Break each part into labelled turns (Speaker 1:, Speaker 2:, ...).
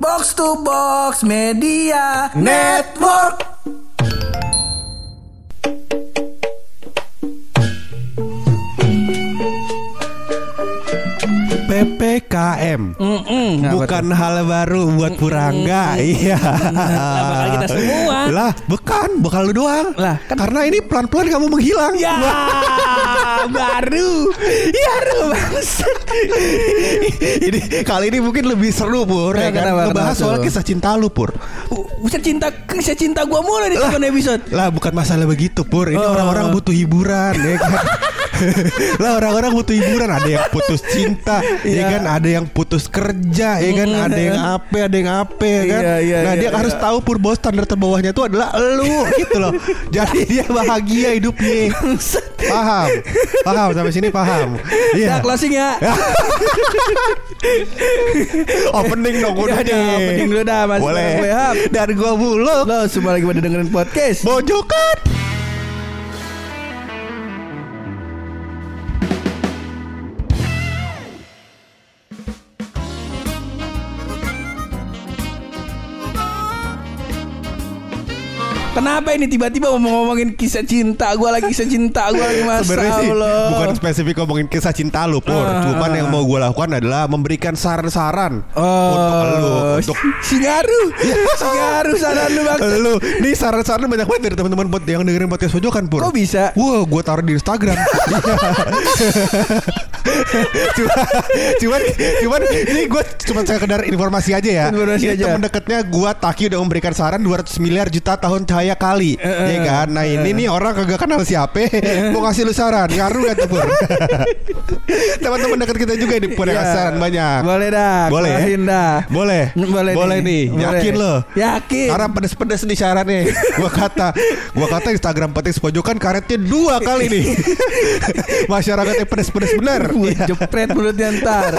Speaker 1: Box to Box Media Network.
Speaker 2: PPKM
Speaker 1: Kenapa
Speaker 2: bukan hal baru buat Purangga. Iya.
Speaker 1: bakal kita semua.
Speaker 2: Lah, bukan, bukan lu doang.
Speaker 1: Lah, kan-
Speaker 2: karena ini pelan-pelan kamu menghilang.
Speaker 1: Ya, baru. Ya, bangsa.
Speaker 2: ini kali ini mungkin lebih seru Pur
Speaker 1: Nah,
Speaker 2: ya kan?
Speaker 1: kenapa,
Speaker 2: Ngebahas
Speaker 1: kenapa
Speaker 2: soal
Speaker 1: tuh?
Speaker 2: kisah cinta lu Pur
Speaker 1: Bisa cinta, bisa cinta gua mulai di sekian episode.
Speaker 2: Lah bukan masalah begitu Pur Ini
Speaker 1: Oh.
Speaker 2: orang-orang butuh hiburan ya kan Lah orang-orang butuh hiburan Ada yang putus cinta Ya
Speaker 1: Iya.
Speaker 2: kan? Ada yang putus kerja Ya kan? Ada yang apa Ada yang apa ya kan?
Speaker 1: Iya, iya,
Speaker 2: Nah dia harus tahu Pur Bahwa standar terbawahnya itu adalah Lu gitu loh. Jadi dia bahagia hidupnya. Paham. Paham sampai sini paham.
Speaker 1: Ya,
Speaker 2: Iya
Speaker 1: closing ya.
Speaker 2: Opening dong udah
Speaker 1: Ya, opening dulu dah, Mas.
Speaker 2: Boleh. Dan gua buluk.
Speaker 1: Lo semua lagi pada dengerin podcast.
Speaker 2: Bojokan
Speaker 1: Kenapa ini tiba-tiba mau ngomongin kisah cinta gua lagi kisah cinta gua lagi masa
Speaker 2: Sebenarnya sih
Speaker 1: Allah.
Speaker 2: bukan spesifik ngomongin kisah cinta lu Pur
Speaker 1: Ah.
Speaker 2: Cuman yang mau gue lakukan adalah memberikan saran-saran
Speaker 1: Oh,
Speaker 2: Untuk lu Untuk
Speaker 1: Singaru, Singaru saran lu bang.
Speaker 2: lu Nih saran-saran banyak banget dari teman-teman buat yang dengerin podcast pojokan Pur
Speaker 1: Kok bisa?
Speaker 2: Wah gue taruh di Instagram Cuma Cuman Cuman Ini gue cuma sekedar informasi aja ya
Speaker 1: Informasi
Speaker 2: Ini
Speaker 1: aja.
Speaker 2: teman deketnya gue Taki udah memberikan saran 200 miliar juta tahun cahaya kali
Speaker 1: Eh,
Speaker 2: Iya kan Nah ini nih orang kagak kenal siapa Mau ngasih lu saran Ngaruh gak tuh Teman-teman dekat kita juga nih
Speaker 1: Ya.
Speaker 2: ngasih saran banyak
Speaker 1: Boleh dah.
Speaker 2: Boleh, ya?
Speaker 1: dah.
Speaker 2: Boleh
Speaker 1: Boleh,
Speaker 2: Boleh nih,
Speaker 1: Boleh.
Speaker 2: Yakin lo
Speaker 1: Yakin.
Speaker 2: Karena pedes-pedes nih syaratnya Gua kata Gua kata Instagram petis pojokan karetnya dua kali nih Masyarakatnya pedes-pedes bener
Speaker 1: Wah,
Speaker 2: Iya.
Speaker 1: Jepret mulutnya ntar.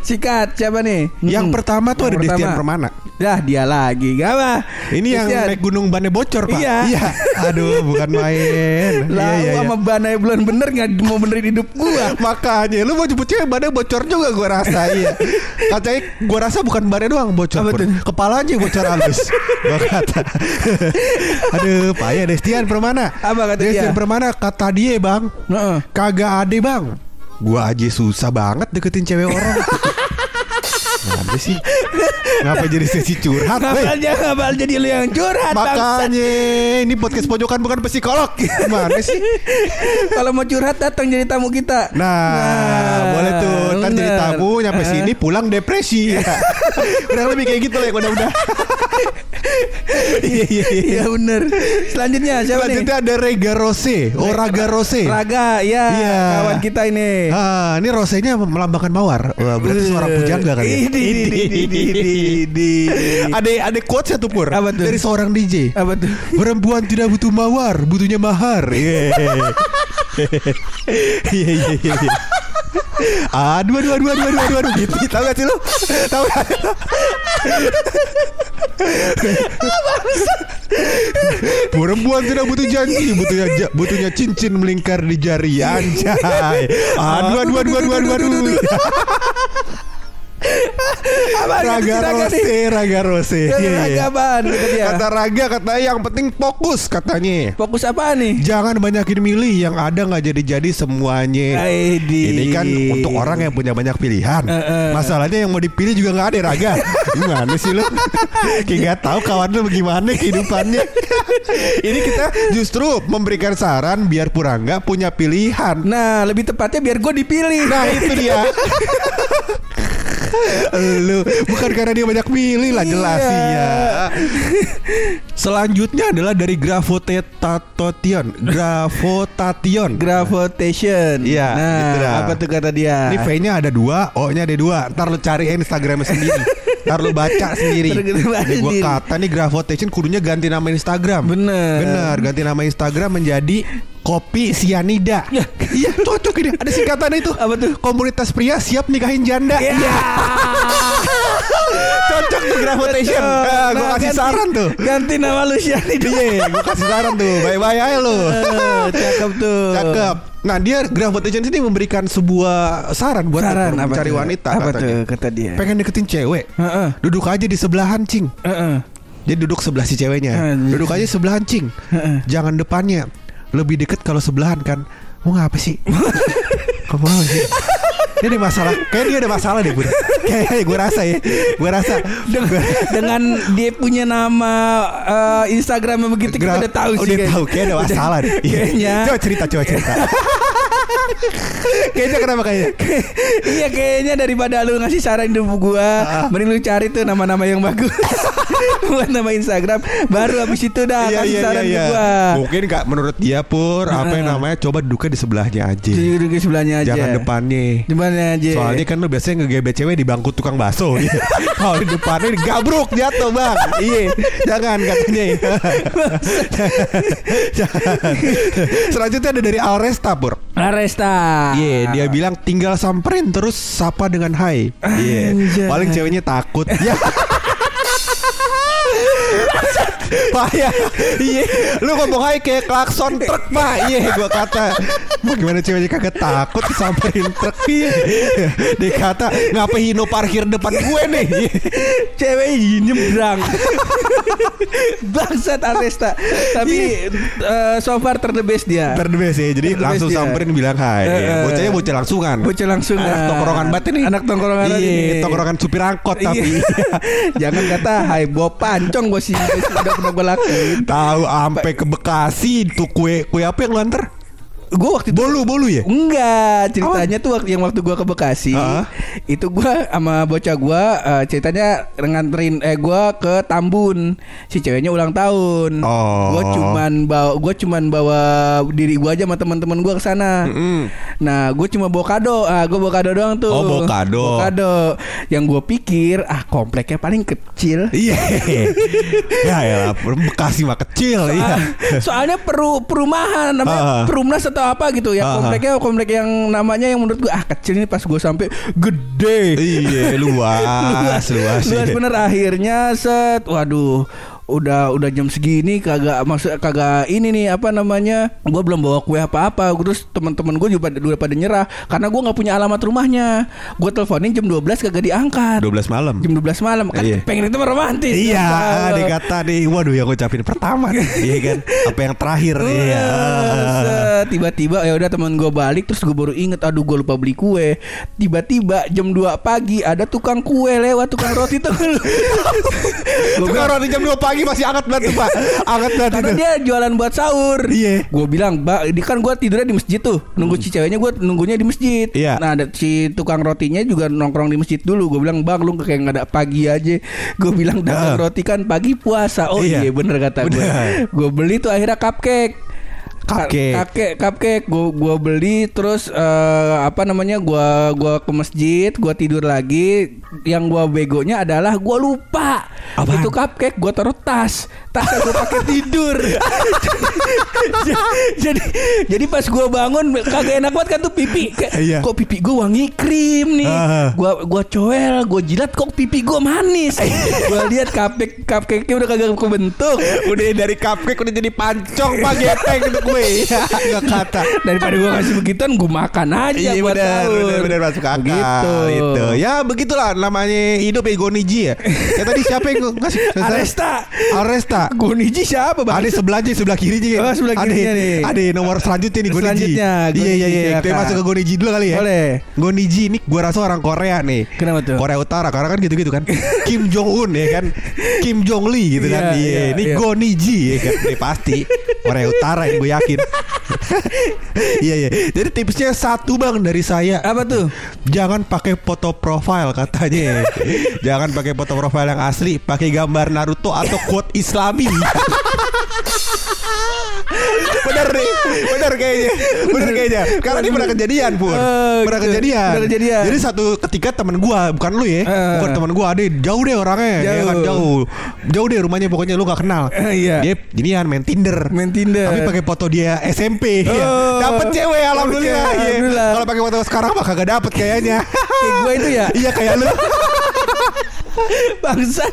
Speaker 1: Sikat siapa nih?
Speaker 2: Yang
Speaker 1: Hmm.
Speaker 2: pertama tuh ada Destian. Permana
Speaker 1: Dah dia lagi. Gak apa?
Speaker 2: Ini yang
Speaker 1: Destian.
Speaker 2: naik gunung bannya bocor pak
Speaker 1: Iya.
Speaker 2: Aduh bukan main
Speaker 1: Lah
Speaker 2: Iya, iya, iya.
Speaker 1: sama banai belum bener nggak mau benerin hidup gua.
Speaker 2: Makanya lu mau jemput cewek badannya bocor juga gua rasa iya. Katanya gua rasa bukan badannya doang bocor
Speaker 1: tuh?
Speaker 2: Kepalanya yang bocor halus Gua kata Aduh payah Destian Permana
Speaker 1: Apa kata
Speaker 2: Destian
Speaker 1: dia?
Speaker 2: Permana kata dia bang
Speaker 1: Heeh.
Speaker 2: Kagak ade bang Gua aja susah banget deketin cewek orang Ngapa sih Ngapa jadi sesi curhat
Speaker 1: aja ngapal jadi lu yang curhat.
Speaker 2: Makanya Ini podcast pojokan bukan psikolog Gimana sih
Speaker 1: Kalau mau curhat datang jadi tamu kita.
Speaker 2: Nah, boleh tuh. Ntar jadi tamu nyampe
Speaker 1: Eh.
Speaker 2: sini pulang depresi. Udah lebih kayak gitu lah ya udah-udah. Iya iya iya.
Speaker 1: Iya bener. Selanjutnya siapa
Speaker 2: Selanjutnya
Speaker 1: nih?
Speaker 2: ada Rega Rose, oh Raga Rose.
Speaker 1: Raga, ya
Speaker 2: Iya.
Speaker 1: kawan kita ini.
Speaker 2: Ah, ini rosenya melambangkan mawar. Wah, berarti seorang pujangga kan ya.
Speaker 1: Idi, idi, idi, idi, idi.
Speaker 2: Ada ada quotes ya tuh Pur
Speaker 1: Apa tuh?
Speaker 2: Dari seorang DJ
Speaker 1: Apa tuh?
Speaker 2: Perempuan tidak butuh mawar Butuhnya mahar Iya Iya iya iya iya. Aduh aduh aduh aduh aduh aduh. Gitu Tahu gak sih lu Tahu gak Perempuan tidak butuh janji Butuhnya butuhnya cincin melingkar di jari Anjay Aduh aduh aduh aduh aduh aduh
Speaker 1: Apa
Speaker 2: Raga Rose Raga Rose
Speaker 1: Kata
Speaker 2: Iya, iya.
Speaker 1: Raga apaan kata dia?
Speaker 2: Kata Raga katanya yang penting fokus katanya
Speaker 1: Fokus apa nih?
Speaker 2: Jangan banyakin milih yang ada nggak jadi-jadi semuanya.
Speaker 1: Aidi.
Speaker 2: Ini kan untuk orang yang punya banyak pilihan.
Speaker 1: Eh, eh.
Speaker 2: Masalahnya yang mau dipilih juga nggak ada Raga. Gimana sih lu? Kayak nggak tahu kawan lu bagaimana kehidupannya. Ini kita justru memberikan saran biar Purangga punya pilihan.
Speaker 1: Nah, lebih tepatnya biar gue dipilih.
Speaker 2: Nah itu dia. lu bukan karena dia banyak milih lah jelas
Speaker 1: Iya.
Speaker 2: ya. Selanjutnya adalah dari Gravotation. Gravotation.
Speaker 1: Gravotation.
Speaker 2: Iya,
Speaker 1: Nah,
Speaker 2: itu dah.
Speaker 1: apa tuh kata dia?
Speaker 2: Ini V-nya ada dua, O-nya ada dua. Ntar lu cariin Instagramnya sendiri. Ntar lu baca sendiri. Gua
Speaker 1: sendiri.
Speaker 2: kata nih Gravotation kudunya ganti nama Instagram.
Speaker 1: Bener.
Speaker 2: Bener, ganti nama Instagram menjadi Kopi Sianida.
Speaker 1: Ya.
Speaker 2: Iya, cocok ini. Ada singkatannya itu.
Speaker 1: Apa tuh?
Speaker 2: Komunitas pria siap nikahin janda.
Speaker 1: Ya.
Speaker 2: Cocok tuh gravitation. Gua
Speaker 1: Nah,
Speaker 2: kasih
Speaker 1: ganti-
Speaker 2: saran tuh.
Speaker 1: Ganti nama lu Syani dulu.
Speaker 2: Iya, gua kasih saran tuh. Bye-bye aja lu.
Speaker 1: Eh, Cakep tuh.
Speaker 2: Cakep. Nah dia gravitation ini memberikan sebuah saran buat
Speaker 1: Saran apa
Speaker 2: mencari
Speaker 1: tuh?
Speaker 2: wanita
Speaker 1: Apa
Speaker 2: katanya.
Speaker 1: tuh kata dia?
Speaker 2: Pengen deketin cewek,
Speaker 1: Heeh.
Speaker 2: duduk aja di sebelahan cing.
Speaker 1: Heeh.
Speaker 2: Dia duduk sebelah si ceweknya.
Speaker 1: Anjir.
Speaker 2: Duduk aja sebelahan cing.
Speaker 1: Heeh.
Speaker 2: Jangan depannya. Lebih deket kalau sebelahan kan. Mau ngapa sih? Kok mau sih? Dia ada masalah. Kayak dia ada masalah deh, Bun. Kayak gue rasa ya. Gue rasa.
Speaker 1: Dengan, dengan dia punya nama eh, Instagramnya begitu kita udah tahu sih.
Speaker 2: Udah
Speaker 1: kayaknya.
Speaker 2: tahu kayak ada masalah deh. Iya.
Speaker 1: Kayaknya.
Speaker 2: Coba cerita, coba cerita. Kayaknya kenapa kayaknya?
Speaker 1: iya kayaknya daripada lu ngasih saran hidup gua
Speaker 2: Ah.
Speaker 1: Mending lu cari tuh nama-nama yang bagus Buat nama Instagram Baru habis itu dah
Speaker 2: Iya
Speaker 1: kasih
Speaker 2: iya
Speaker 1: saran
Speaker 2: iya. iya.
Speaker 1: gua
Speaker 2: Mungkin kak menurut dia pur apa yang namanya coba duduknya di sebelahnya aja.
Speaker 1: Duduk di sebelahnya aja
Speaker 2: Jangan depannya.
Speaker 1: Depannya aja
Speaker 2: Soalnya kan lu biasanya ngegebet cewek di bangku tukang bakso Iya. Kalau di depannya gabruk jatuh bang Iya Jangan katanya Jangan. Selanjutnya ada dari Alresta Pur
Speaker 1: Aresta.
Speaker 2: Iya dia bilang tinggal samperin terus sapa dengan hai. Iya
Speaker 1: Anjay.
Speaker 2: Paling ceweknya takut. Ya Payah Iya. Lu ngomong hai kayak klakson truk mah Iya gua kata. Mau gimana ceweknya kagak takut disamperin truk. Iya. Dia kata Ngapa Hino parkir depan gue nih? Iya.
Speaker 1: Cewek nyebrang Bangsat Aresta Tapi eh, so far ter the best dia.
Speaker 2: Best ya. Jadi
Speaker 1: Ter
Speaker 2: langsung
Speaker 1: dia.
Speaker 2: samperin bilang hai. Iya,
Speaker 1: eh.
Speaker 2: Bocahnya bocah langsungan.
Speaker 1: Bocah langsung
Speaker 2: Anak tongkrongan banget ini.
Speaker 1: Anak tongkrongan
Speaker 2: Iya
Speaker 1: ini.
Speaker 2: tongkrongan supir angkot tapi.
Speaker 1: Jangan kata Hai bawa pancong gue sih Udah pernah gue lakuin
Speaker 2: Tahu ampe ke Bekasi tuh kue kue apa yang lu anter?
Speaker 1: Gue waktu itu
Speaker 2: Bolu bolu ya?
Speaker 1: Enggak, ceritanya tuh waktu yang waktu gua ke Bekasi,
Speaker 2: Ah.
Speaker 1: itu gua sama bocah gua eh, ceritanya nganterin eh gua ke Tambun. Si ceweknya ulang tahun.
Speaker 2: Oh.
Speaker 1: Gua cuman bawa gua cuman bawa diri gua aja sama teman-teman gua ke sana.
Speaker 2: Mm-mm.
Speaker 1: Nah, gue cuma bawa kado. Ah, gue bawa kado doang tuh.
Speaker 2: Oh, bawa kado.
Speaker 1: Bawa kado. Yang gue pikir, ah kompleknya paling kecil.
Speaker 2: Iya. ya ya Bekasi mah kecil iya.
Speaker 1: Soalnya peru perumahan namanya
Speaker 2: Ah.
Speaker 1: perumnas atau apa gitu. Ya kompleknya komplek yang namanya yang menurut gua ah kecil ini pas gua sampai gede.
Speaker 2: Iya luas luas.
Speaker 1: luas
Speaker 2: iya.
Speaker 1: bener. Akhirnya set. Waduh udah udah jam segini kagak maksud kagak ini nih apa namanya gua belum bawa kue apa apa terus teman-teman gue juga pada, udah pada nyerah karena gua nggak punya alamat rumahnya gua teleponin jam 12 kagak diangkat
Speaker 2: 12 malam.
Speaker 1: jam 12 malam kan
Speaker 2: Iya.
Speaker 1: pengen itu romantis
Speaker 2: Iya,
Speaker 1: Apa?
Speaker 2: dia kata nih, waduh yang ngucapin pertama nih, iya kan? Apa yang terakhir nih? Iya.
Speaker 1: Tiba-tiba ya udah teman gue balik terus gue baru inget aduh gue lupa beli kue. Tiba-tiba jam 2 pagi ada tukang kue lewat tukang roti tuh.
Speaker 2: Tukang roti jam 2 pagi masih anget banget tuh, Pak. Anget banget
Speaker 1: karena
Speaker 2: itu.
Speaker 1: dia jualan buat sahur.
Speaker 2: Iya.
Speaker 1: Gue bilang, "Mbak, ini kan gue tidurnya di masjid tuh. Nunggu si ceweknya gue nunggunya di masjid."
Speaker 2: Iya.
Speaker 1: Nah, ada si tukang rotinya juga nongkrong di masjid dulu. Gue bilang, "Bang, lu kayak nggak ada pagi aja." Gue bilang, "Dagang
Speaker 2: Ah.
Speaker 1: roti kan pagi puasa." Oh
Speaker 2: Iya.
Speaker 1: iya, bener kata gue. Gue beli tuh akhirnya cupcake.
Speaker 2: Cupcake.
Speaker 1: Cupcake, cupcake. Gua gua beli terus eh, apa namanya? Gua gua ke masjid, gua tidur lagi. Yang gua begonya adalah gua lupa.
Speaker 2: Apaan?
Speaker 1: Itu cupcake gua taruh tas. Tas gua pakai tidur. jadi jadi pas gua bangun kagak enak banget kan tuh pipi. Kayak,
Speaker 2: Iya.
Speaker 1: Kok pipi gua wangi krim nih.
Speaker 2: Ah.
Speaker 1: Gua gua coel, gua jilat kok pipi gua manis. gua lihat cupcake cupcake-nya udah kagak kebentuk.
Speaker 2: Udah dari cupcake udah jadi pancong Pak Gepeng itu kue. Enggak kata.
Speaker 1: Daripada gua kasih begituan gua makan aja
Speaker 2: Iya
Speaker 1: buat
Speaker 2: benar, benar masuk akal
Speaker 1: Begitu.
Speaker 2: Itu. Ya begitulah namanya hidup Egoniji ya. Ya tadi siapa yang ngasih?
Speaker 1: Aresta.
Speaker 2: Aresta.
Speaker 1: Goniji siapa bang?
Speaker 2: Ada sebelahnya sebelah kirinya.
Speaker 1: Oh, sebelah
Speaker 2: ada,
Speaker 1: nih.
Speaker 2: Ada nomor selanjutnya nih Goniji.
Speaker 1: Selanjutnya,
Speaker 2: Iya iya iya. Kita masuk ke Goniji dulu kali ya.
Speaker 1: Boleh.
Speaker 2: Goniji ini gua rasa orang Korea nih.
Speaker 1: Kenapa tuh?
Speaker 2: Korea Utara karena kan gitu-gitu kan. Kim Jong Un ya kan. Kim Jong Lee gitu kan.
Speaker 1: Iya,
Speaker 2: Iya,
Speaker 1: iya,
Speaker 2: ini
Speaker 1: iya.
Speaker 2: Goniji ya kan. Ini pasti Korea Utara yang gue yakin. Iya iya. Jadi tipsnya satu bang dari saya.
Speaker 1: Apa tuh?
Speaker 2: Jangan pakai foto profile katanya. Jangan pakai foto profile yang asli, pakai gambar Naruto atau quote Islami. bener nih, bener kayaknya, bener kayaknya. Karena dia pernah kejadian pun,
Speaker 1: Oh,
Speaker 2: pernah
Speaker 1: gitu.
Speaker 2: kejadian.
Speaker 1: Pernah kejadian.
Speaker 2: Jadi satu ketika teman gua, bukan lu ya,
Speaker 1: Eh.
Speaker 2: bukan teman gua, ada jauh deh orangnya, ya
Speaker 1: Jauh.
Speaker 2: kan jauh, jauh deh rumahnya pokoknya lu gak kenal.
Speaker 1: Eh, iya.
Speaker 2: Dia jadian main Tinder,
Speaker 1: Main Tinder.
Speaker 2: tapi pakai foto dia SMP.
Speaker 1: Oh.
Speaker 2: ya. Dapet cewek alhamdulillah.
Speaker 1: Cewek,
Speaker 2: iya.
Speaker 1: alhamdulillah.
Speaker 2: Kalau pakai foto sekarang mah kagak dapet kayaknya.
Speaker 1: Kayak gue itu ya.
Speaker 2: Iya kayak lu.
Speaker 1: Bangsa.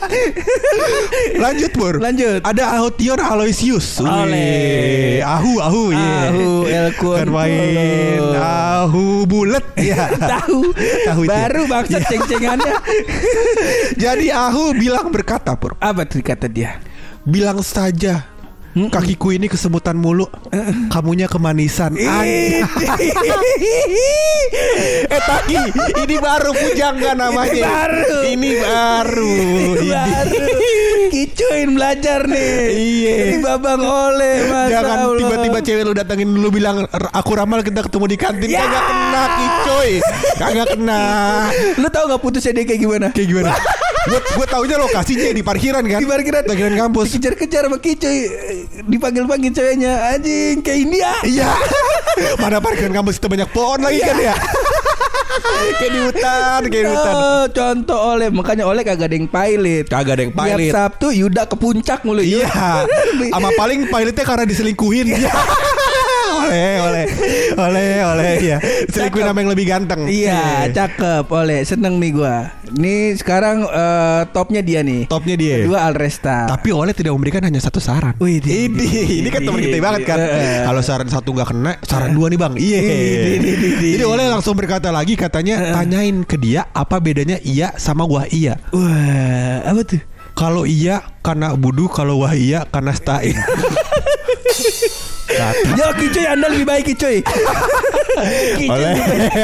Speaker 2: Lanjut Pur
Speaker 1: Lanjut.
Speaker 2: Ada Ahotion Aloysius
Speaker 1: Oleh.
Speaker 2: Wih, Ahu Ahu iya.
Speaker 1: Ahu, El
Speaker 2: Kan main. Ahu bulet ya.
Speaker 1: Tahu.
Speaker 2: Tahu itu.
Speaker 1: Baru bangsa ceng-cengannya.
Speaker 2: Jadi Ahu bilang berkata Pur
Speaker 1: Apa tuh kata dia?
Speaker 2: Bilang saja Kakiku ini kesemutan mulu Kamunya kemanisan. Eh Taki Ini baru pujangga namanya
Speaker 1: Ini baru.
Speaker 2: Ini baru Ini.
Speaker 1: Baru Kicuin belajar nih
Speaker 2: Iya.
Speaker 1: Ini babang oleh
Speaker 2: Jangan tiba-tiba cewek lu datengin dulu bilang "R- Aku ramal kita ketemu di kantin
Speaker 1: Ya.
Speaker 2: Kagak kena kicoy Kagak kena
Speaker 1: Lu tau gak putusnya dia kayak gimana?
Speaker 2: Kayak gimana Gue gue taunya lokasinya di parkiran kan?
Speaker 1: Di parkiran.
Speaker 2: Parkiran kampus.
Speaker 1: Dikejar-kejar sama Dipanggil-panggil ceweknya Anjing kayak India.
Speaker 2: Iya. Mana parkiran kampus itu banyak pohon lagi kan ya? Kayak di hutan Kayak di hutan.
Speaker 1: Oh, contoh oleh. Makanya oleh kagak ada yang pilot.
Speaker 2: Kagak ada yang
Speaker 1: Tiap
Speaker 2: pilot.
Speaker 1: Sabtu Yuda ke puncak mulu.
Speaker 2: Iya. Sama paling pilotnya karena diselingkuhin. Iya Oleh Oleh Oleh Oleh ya Diselingkuhin sama yang lebih ganteng
Speaker 1: Iya, cakep oleh seneng nih gua. Nih sekarang eh, topnya dia nih.
Speaker 2: Topnya dia
Speaker 1: Dua Alresta.
Speaker 2: Tapi Oleh tidak memberikan hanya satu saran.
Speaker 1: Wih, di-
Speaker 2: ini, ini kan teman kita banget kan. Kalau saran satu nggak kena, saran dua nih bang. Iya.
Speaker 1: Di- di- di- di-
Speaker 2: Jadi Oleh langsung berkata lagi katanya tanyain ke dia apa bedanya iya sama wah iya.
Speaker 1: Wah, apa tuh?
Speaker 2: Kalau iya karena budu, kalau wah iya karena stain. Kata
Speaker 1: Yo Kicuy Anda lebih baik Kicuy. Kicuy
Speaker 2: oleh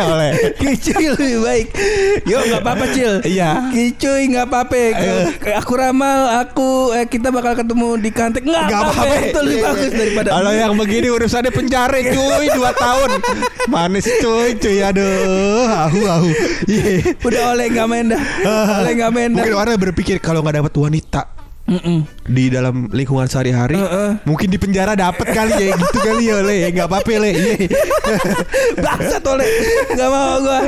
Speaker 2: oleh.
Speaker 1: Kicuy lebih baik. Yo nggak apa-apa Cil.
Speaker 2: Iya.
Speaker 1: Kicuy nggak apa-apa. Aku ramal, aku eh, kita bakal ketemu di kantin. Nggak
Speaker 2: Gak
Speaker 1: apa-apa. Itu lebih
Speaker 2: Iya,
Speaker 1: bagus daripada.
Speaker 2: Kalau yang begini urusannya penjara cuy 2 tahun Manis cuy cuy Aduh Ahu ahu Iya
Speaker 1: Udah oleh nggak main dah. Oleh nggak main dah.
Speaker 2: Mungkin orang berpikir kalau nggak dapat wanita
Speaker 1: Mm-mm.
Speaker 2: di dalam lingkungan sehari-hari
Speaker 1: Heeh.
Speaker 2: mungkin di penjara dapat kali ya gitu kali ya le nggak apa-apa le iya
Speaker 1: Bangsat oleh. Nggak mau gua.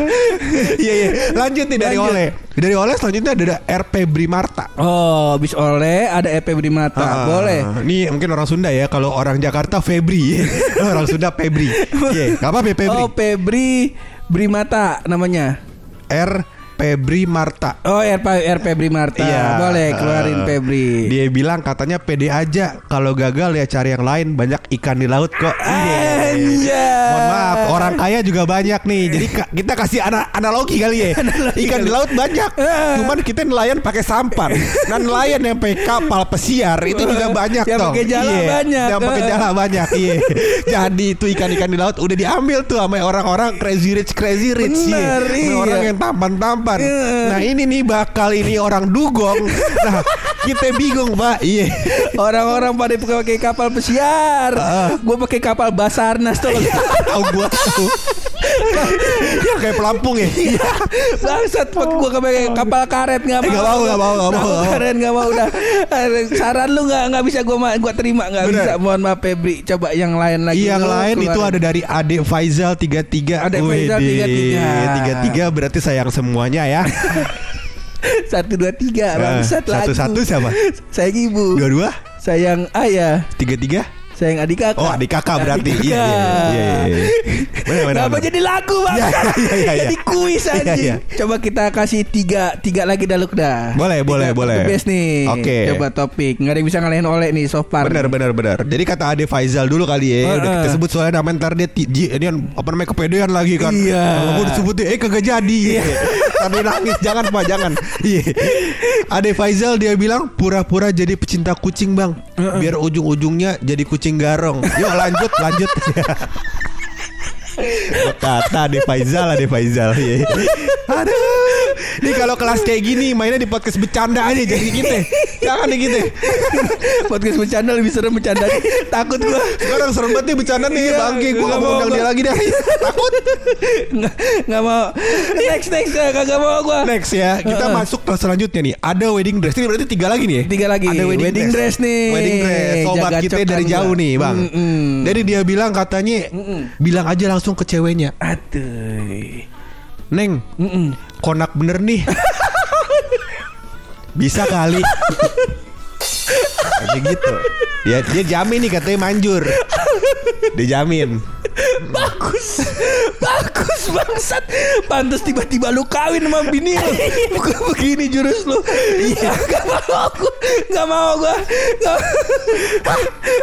Speaker 2: iya iya lanjut nih dari oleh dari oleh selanjutnya ada RP Brimarta
Speaker 1: Oh, bis oleh ada EP Brimata.
Speaker 2: Ah,
Speaker 1: Boleh.
Speaker 2: Ini mungkin orang Sunda ya. Kalau orang Jakarta Febri. orang Sunda Febri. Iya, enggak apa-apa Febri.
Speaker 1: Oh, Febri Brimata namanya.
Speaker 2: R Febri Marta.
Speaker 1: Oh, RP RP Brimarta.
Speaker 2: Iya.
Speaker 1: Boleh keluarin
Speaker 2: Eh,
Speaker 1: Febri.
Speaker 2: Dia bilang katanya pede aja kalau gagal ya cari yang lain banyak ikan di laut kok. Iya.
Speaker 1: Anjay.
Speaker 2: Mohon maaf, orang kaya juga banyak nih. Jadi kita kasih ana- analogi kali ya. Ikan di laut banyak. Cuman kita nelayan pakai sampan. Nah nelayan yang pakai kapal pesiar itu juga banyak
Speaker 1: Yang
Speaker 2: toh.
Speaker 1: pakai jala
Speaker 2: Iya,
Speaker 1: banyak.
Speaker 2: Yang pakai jala banyak. Iya. Jadi itu ikan-ikan di laut udah diambil tuh sama orang-orang crazy rich crazy rich.
Speaker 1: Bener,
Speaker 2: Sama
Speaker 1: iya.
Speaker 2: Orang yang tampan-tampan.
Speaker 1: Iya.
Speaker 2: Nah ini nih bakal ini orang dugong. Nah kita bingung pak. Iya.
Speaker 1: Orang-orang pada pakai kapal pesiar.
Speaker 2: Ah.
Speaker 1: Gue pakai kapal Basarnas tuh.
Speaker 2: Tahu gua tahu. Ya kayak pelampung ya.
Speaker 1: Bangsat pak gue pakai kapal karet nggak
Speaker 2: Eh,
Speaker 1: mau.
Speaker 2: nggak mau, nggak mau, nggak mau,
Speaker 1: karet nggak mau udah. Saran lu nggak nggak bisa gue gua terima nggak
Speaker 2: Bener.
Speaker 1: bisa. Mohon maaf Febri. Coba yang lain lagi.
Speaker 2: Yang
Speaker 1: lu
Speaker 2: lain itu ada dari Ade Faizal 33
Speaker 1: Ade Faizal 33.
Speaker 2: 33 berarti sayang semuanya ya
Speaker 1: satu dua tiga
Speaker 2: Eh,
Speaker 1: bangsat lagu.
Speaker 2: Satu-satu siapa?
Speaker 1: Sayang ibu.
Speaker 2: Dua-dua?
Speaker 1: Sayang ayah.
Speaker 2: Tiga-tiga?
Speaker 1: Sayang adik kakak.
Speaker 2: Oh adik kakak berarti
Speaker 1: Adik
Speaker 2: Iya iya iya, iya, iya.
Speaker 1: Kenapa jadi lagu bang?
Speaker 2: Iya, iya, iya, iya.
Speaker 1: Jadi kuis
Speaker 2: Iya,
Speaker 1: aja.
Speaker 2: iya.
Speaker 1: Coba kita kasih tiga tiga lagi dah Luk, dah.
Speaker 2: Boleh,
Speaker 1: Tiga
Speaker 2: boleh, boleh.
Speaker 1: Best nih.
Speaker 2: Oke.
Speaker 1: Coba topik. Nggak ada yang bisa ngalahin oleh nih so far.
Speaker 2: Benar benar benar. Jadi kata Ade Faizal dulu kali ya, udah
Speaker 1: Heeh.
Speaker 2: kita sebut soalnya namanya ntar dia ini kan apa namanya kepedean lagi kan.
Speaker 1: Iya.
Speaker 2: Kalau gue disebutin eh kagak jadi. Tadi nangis jangan Pak jangan. Iya. Ade Faizal dia bilang pura-pura jadi pecinta kucing bang, biar ujung-ujungnya jadi kucing garong. Yuk lanjut lanjut. Kata Ade Faizal Ade Faizal Iya. Aduh Ini kalau kelas kayak gini Mainnya di podcast bercanda aja Jadi gitu Jangan nih gitu
Speaker 1: Podcast bercanda lebih serem bercanda. Takut gua.
Speaker 2: Sekarang serem banget nih bercanda nih
Speaker 1: Iya,
Speaker 2: Bangke gue
Speaker 1: gua
Speaker 2: gak
Speaker 1: mau,
Speaker 2: undang dia lagi dah Takut
Speaker 1: Nggak nggak mau. Next next ya kagak mau gua.
Speaker 2: Next ya Kita masuk ke selanjutnya nih Ada wedding dress Ini berarti tiga lagi nih ya
Speaker 1: Tiga lagi.
Speaker 2: Ada wedding,
Speaker 1: dress. nih.
Speaker 2: Wedding dress Sobat
Speaker 1: Jaga
Speaker 2: kita dari
Speaker 1: gua.
Speaker 2: jauh nih bang. Jadi dia bilang katanya Bilang aja langsung ke ceweknya
Speaker 1: Aduh.
Speaker 2: Neng
Speaker 1: Mm-mm.
Speaker 2: Konak bener nih. Bisa kali. Kayak gitu. Dia, dia jamin nih katanya manjur. Dia jamin
Speaker 1: Bagus. Bagus bangsat. Pantes tiba-tiba lu kawin sama bini lu. Bukan begini jurus lu. Iya. Gak mau gue Gak mau gue Gak-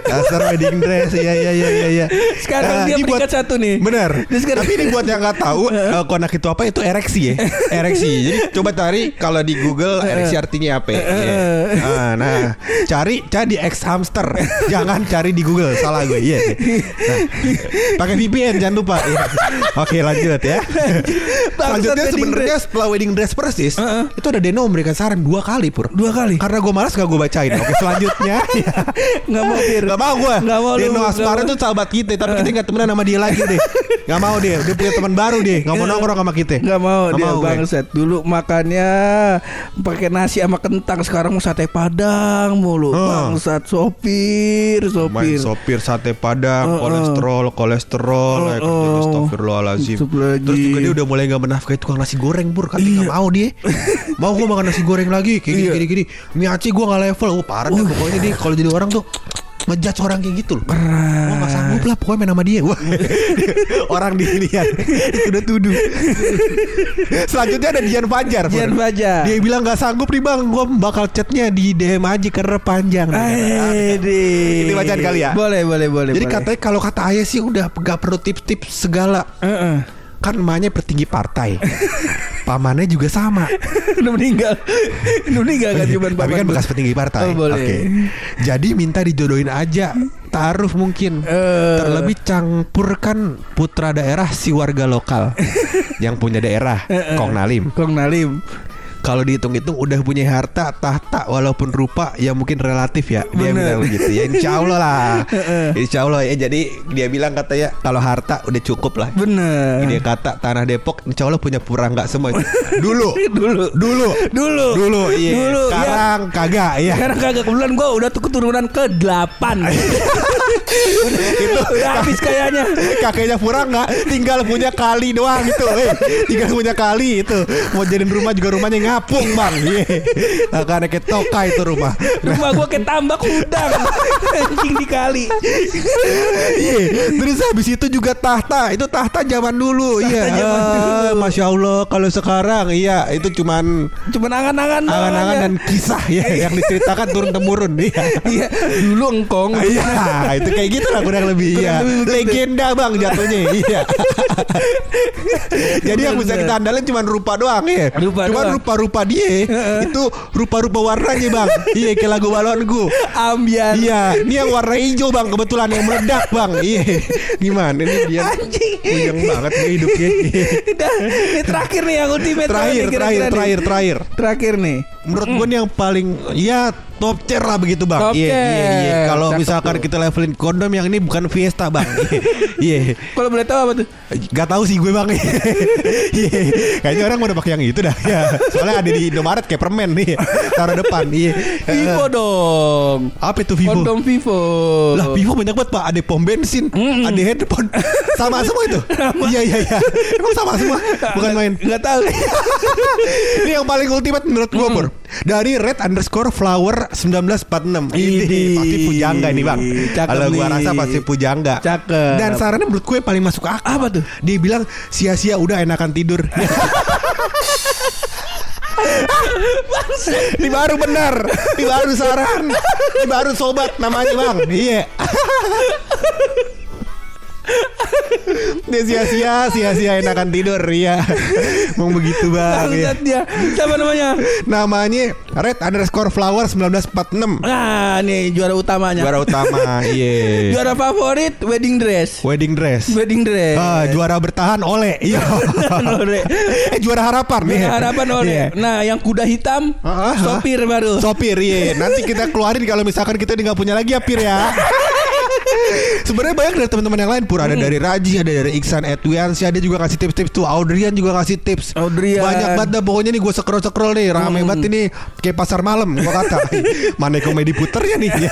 Speaker 2: Dasar wedding dress. Iya iya iya iya iya.
Speaker 1: Sekarang dia
Speaker 2: ini
Speaker 1: peringkat satu nih.
Speaker 2: Bener.
Speaker 1: Dia sekarang-
Speaker 2: Tapi ini buat yang nggak tahu eh, Konak itu apa? Itu ereksi ya? Ereksi. Jadi coba cari Kalau di Google Ereksi artinya apa ya? Iya. Ah, Nah Cari Cari di X hamster. Jangan cari di Google. Salah gue. Iya nah, Pakai VPN jangan lupa. Iya. Oke lanjut ya. Selanjutnya
Speaker 1: wedding
Speaker 2: sebenarnya setelah wedding dress persis Itu ada Deno memberikan saran dua kali pur.
Speaker 1: Dua kali?
Speaker 2: Karena gue malas gak gue bacain. Oke selanjutnya. Ya.
Speaker 1: Gak mau Fir
Speaker 2: Gak mau gue
Speaker 1: Gak mau
Speaker 2: Deno
Speaker 1: Gak
Speaker 2: Asmara tuh sahabat kita Tapi kita gak temenan sama dia lagi deh. Gak mau deh. Dia punya teman baru deh. Gak mau nongkrong sama kita.
Speaker 1: Gak mau
Speaker 2: Nggak
Speaker 1: dia
Speaker 2: mau
Speaker 1: bangset Dulu makannya pakai nasi sama kentang Sekarang mau sate padang mulu.
Speaker 2: Oh.
Speaker 1: Bangsat sopir
Speaker 2: Main
Speaker 1: Sopir
Speaker 2: sopir sate padang
Speaker 1: Oh, oh.
Speaker 2: Kolesterol Kolesterol
Speaker 1: Oh,
Speaker 2: eh,
Speaker 1: oh.
Speaker 2: Astagfirullahaladzim. Terus juga dia udah mulai gak menafkahi tukang nasi goreng Bur. Kan dia gak mau dia. Mau gue makan nasi goreng lagi. Kayak gini
Speaker 1: Iya.
Speaker 2: gini gini. Mie Aceh gue gak level. Oh parah deh pokoknya dia. Kalau jadi orang tuh Ngejudge orang kayak gitu loh Gue gak sanggup lah Pokoknya main sama dia Wah. Orang dilihat Udah tuduh Selanjutnya ada Dian Fajar.
Speaker 1: Dian Fajar.
Speaker 2: Dia bilang gak sanggup nih bang Gue bakal chatnya di DM aja Karena panjang
Speaker 1: Aduh.
Speaker 2: Ini bacaan kali ya?
Speaker 1: Boleh boleh boleh
Speaker 2: Jadi
Speaker 1: boleh.
Speaker 2: katanya kalau kata ayah sih udah gak perlu tips-tips segala
Speaker 1: Heeh.
Speaker 2: Kan emaknya petinggi partai. Pamannya juga sama.
Speaker 1: Udah meninggal. Udah meninggal kan cuma
Speaker 2: Tapi kan bekas petinggi partai.
Speaker 1: Oh, boleh.
Speaker 2: Oke. Jadi minta dijodohin aja. Taruh mungkin.
Speaker 1: Eh.
Speaker 2: Terlebih campurkan putra daerah si warga lokal. Yang punya daerah Kong Nalim.
Speaker 1: Kong Nalim
Speaker 2: Kalau dihitung-hitung udah punya harta tahta walaupun rupa ya mungkin relatif ya. Dia
Speaker 1: Bener.
Speaker 2: bilang begitu. Ya Insya Allah lah. Insya Allah ya. Jadi dia bilang katanya kalau harta udah cukup lah.
Speaker 1: Bener.
Speaker 2: Dia kata tanah Depok Insya Allah punya pura nggak semua itu. dulu.
Speaker 1: Dulu.
Speaker 2: Dulu.
Speaker 1: Dulu.
Speaker 2: Dulu iya.
Speaker 1: Dulu ya.
Speaker 2: sekarang kagak ya
Speaker 1: Sekarang kagak. Kebetulan gue udah tuh keturunan ke 8 Itu udah habis kayaknya.
Speaker 2: Kakeknya pura nggak? Tinggal punya kali doang gitu eh, tinggal punya kali itu. Mau jadiin rumah juga rumahnya ngapung bang iya nah, karena kayak toka itu rumah
Speaker 1: Rumah gue kayak tambak udang Anjing dikali
Speaker 2: Iya, terus habis itu juga tahta. Itu tahta zaman dulu. iya.
Speaker 1: zaman
Speaker 2: Ah, Masya Allah, kalau sekarang iya itu cuman
Speaker 1: Cuman angan-angan
Speaker 2: angan-angan
Speaker 1: aja.
Speaker 2: dan kisah ya yang diceritakan turun temurun. Iya.
Speaker 1: Iya Dulu engkong
Speaker 2: Iya, itu kayak gitu lah kurang lebih. Iya. Legenda bang jatuhnya. Iya. Jadi yang bisa kita andalin cuma rupa doang ya.
Speaker 1: Rupa
Speaker 2: Cuma
Speaker 1: doang.
Speaker 2: Rupa-rupa dia itu rupa-rupa warnanya bang. Iya kayak lagu balonku.
Speaker 1: Ambian
Speaker 2: Iya, ini yang warna hijau bang kebetulan yang meledak bang. Iya, gimana ini dia
Speaker 1: Anjing.
Speaker 2: banget nih hidupnya.
Speaker 1: Udah, ini terakhir nih yang ultimate
Speaker 2: terakhir,
Speaker 1: nih,
Speaker 2: terakhir, terakhir, terakhir.
Speaker 1: Terakhir nih
Speaker 2: Menurut gue nih yang paling ya top tier lah begitu bang. Iya, iya, iya. Kalau misalkan
Speaker 1: tuh.
Speaker 2: kita levelin kondom yang ini bukan Fiesta bang. Iya.
Speaker 1: Kalau boleh tahu apa tuh
Speaker 2: Gak tahu sih gue bang. Iya. Kayaknya orang udah pakai yang itu dah. Ya. Soalnya ada di Indomaret kayak permen nih. Taruh depan. Iya.
Speaker 1: Vivo dong
Speaker 2: Apa itu Vivo?
Speaker 1: Kondom Vivo
Speaker 2: Lah Vivo banyak banget pak Ada pom bensin
Speaker 1: Mm-mm.
Speaker 2: Ada headphone Sama semua itu Iya iya iya Emang sama semua Bukan main
Speaker 1: Gak tahu
Speaker 2: Ini yang paling ultimate menurut gue Pur Dari red underscore flower 1946 Ini pasti pujangga ini bang.
Speaker 1: Cakep
Speaker 2: Kalau
Speaker 1: nih.
Speaker 2: rasa pasti pujangga.
Speaker 1: Cakep.
Speaker 2: Dan sarannya menurut gue paling masuk akal
Speaker 1: Apa tuh?
Speaker 2: Dia bilang sia-sia udah enakan tidur. Ini baru benar. Ini baru saran. Ini baru sobat namanya bang. Iya Dia sia-sia Sia-sia enakan tidur Iya. Mau begitu bang iya.
Speaker 1: Bangsat dia. Siapa namanya?
Speaker 2: Namanya Red underscore flower 1946
Speaker 1: Nah nih juara utamanya.
Speaker 2: Juara utama Iya.
Speaker 1: Juara favorit wedding dress.
Speaker 2: Wedding dress.
Speaker 1: Wedding dress.
Speaker 2: Ah, juara bertahan oleh Iya. Eh juara harapan
Speaker 1: Juara
Speaker 2: iya.
Speaker 1: harapan oleh.
Speaker 2: Iya.
Speaker 1: Nah yang kuda hitam
Speaker 2: Ah, ah, ah.
Speaker 1: Sopir baru.
Speaker 2: Sopir iya. Nanti kita keluarin kalau misalkan kita nggak punya lagi ya Pir ya Sebenarnya banyak dari teman-teman yang lain pur ada dari Raji, ada dari Iksan Edwiansyah, dia juga ngasih tips-tips tuh. Audrian juga ngasih tips.
Speaker 1: Audrian.
Speaker 2: Banyak banget dah pokoknya nih gue scroll-scroll nih, rame banget ini kayak pasar malam gua kata. Mana komedi puternya nih.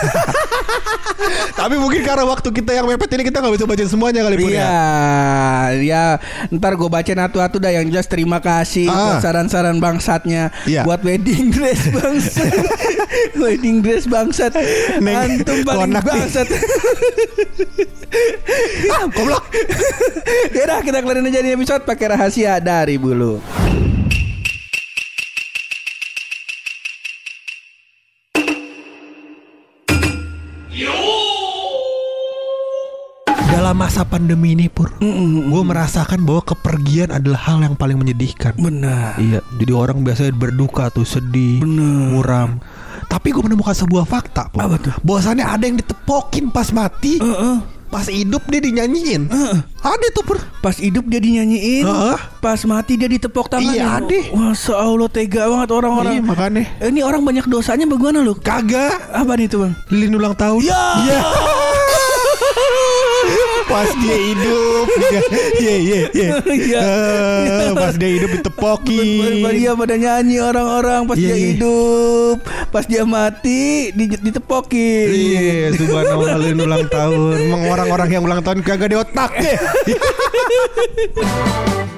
Speaker 2: Tapi mungkin karena waktu kita yang mepet ini kita nggak bisa baca semuanya kali pur
Speaker 1: Iya,
Speaker 2: ya.
Speaker 1: ya ntar gue bacain atu-atu dah yang jelas terima kasih
Speaker 2: Ah.
Speaker 1: buat saran-saran bangsatnya
Speaker 2: Iya.
Speaker 1: buat wedding dress bangsat, wedding dress bangsat,
Speaker 2: Neng,
Speaker 1: antum paling bangsat.
Speaker 2: ah, goblok.
Speaker 1: Yaudah kita kelarin aja di episode pakai rahasia dari bulu.
Speaker 2: Dalam masa pandemi ini pur, gue merasakan bahwa kepergian adalah hal yang paling menyedihkan.
Speaker 1: Benar.
Speaker 2: Iya, jadi orang biasanya berduka tuh sedih,
Speaker 1: Bener.
Speaker 2: muram. Tapi gue menemukan sebuah fakta.
Speaker 1: Apa tuh?
Speaker 2: Bahwasannya ada yang ditepokin pas mati,
Speaker 1: Heeh.
Speaker 2: pas hidup dia dinyanyiin.
Speaker 1: Heeh.
Speaker 2: Ada tuh pur.
Speaker 1: Pas hidup dia dinyanyiin,
Speaker 2: Heeh.
Speaker 1: pas mati dia ditepok tangan.
Speaker 2: Iya, ada.
Speaker 1: Masya Allah tega banget orang-orang.
Speaker 2: Iya, makanya.
Speaker 1: Eh, Ini orang banyak dosanya bagaimana lu?
Speaker 2: Kagak.
Speaker 1: Apa nih tuh bang?
Speaker 2: Lilin ulang tahun.
Speaker 1: Ya.
Speaker 2: Iya. Pas dia hidup, dia, iya iya iya.
Speaker 1: Iya.
Speaker 2: Eh, Pas dia hidup ditepokin.
Speaker 1: Dia pada nyanyi orang-orang pas
Speaker 2: Iya,
Speaker 1: dia
Speaker 2: iya.
Speaker 1: hidup, pas dia mati di, ditepokin.
Speaker 2: Iya, subhanallah ulang tahun. Emang orang-orang yang ulang tahun kagak di otak ya.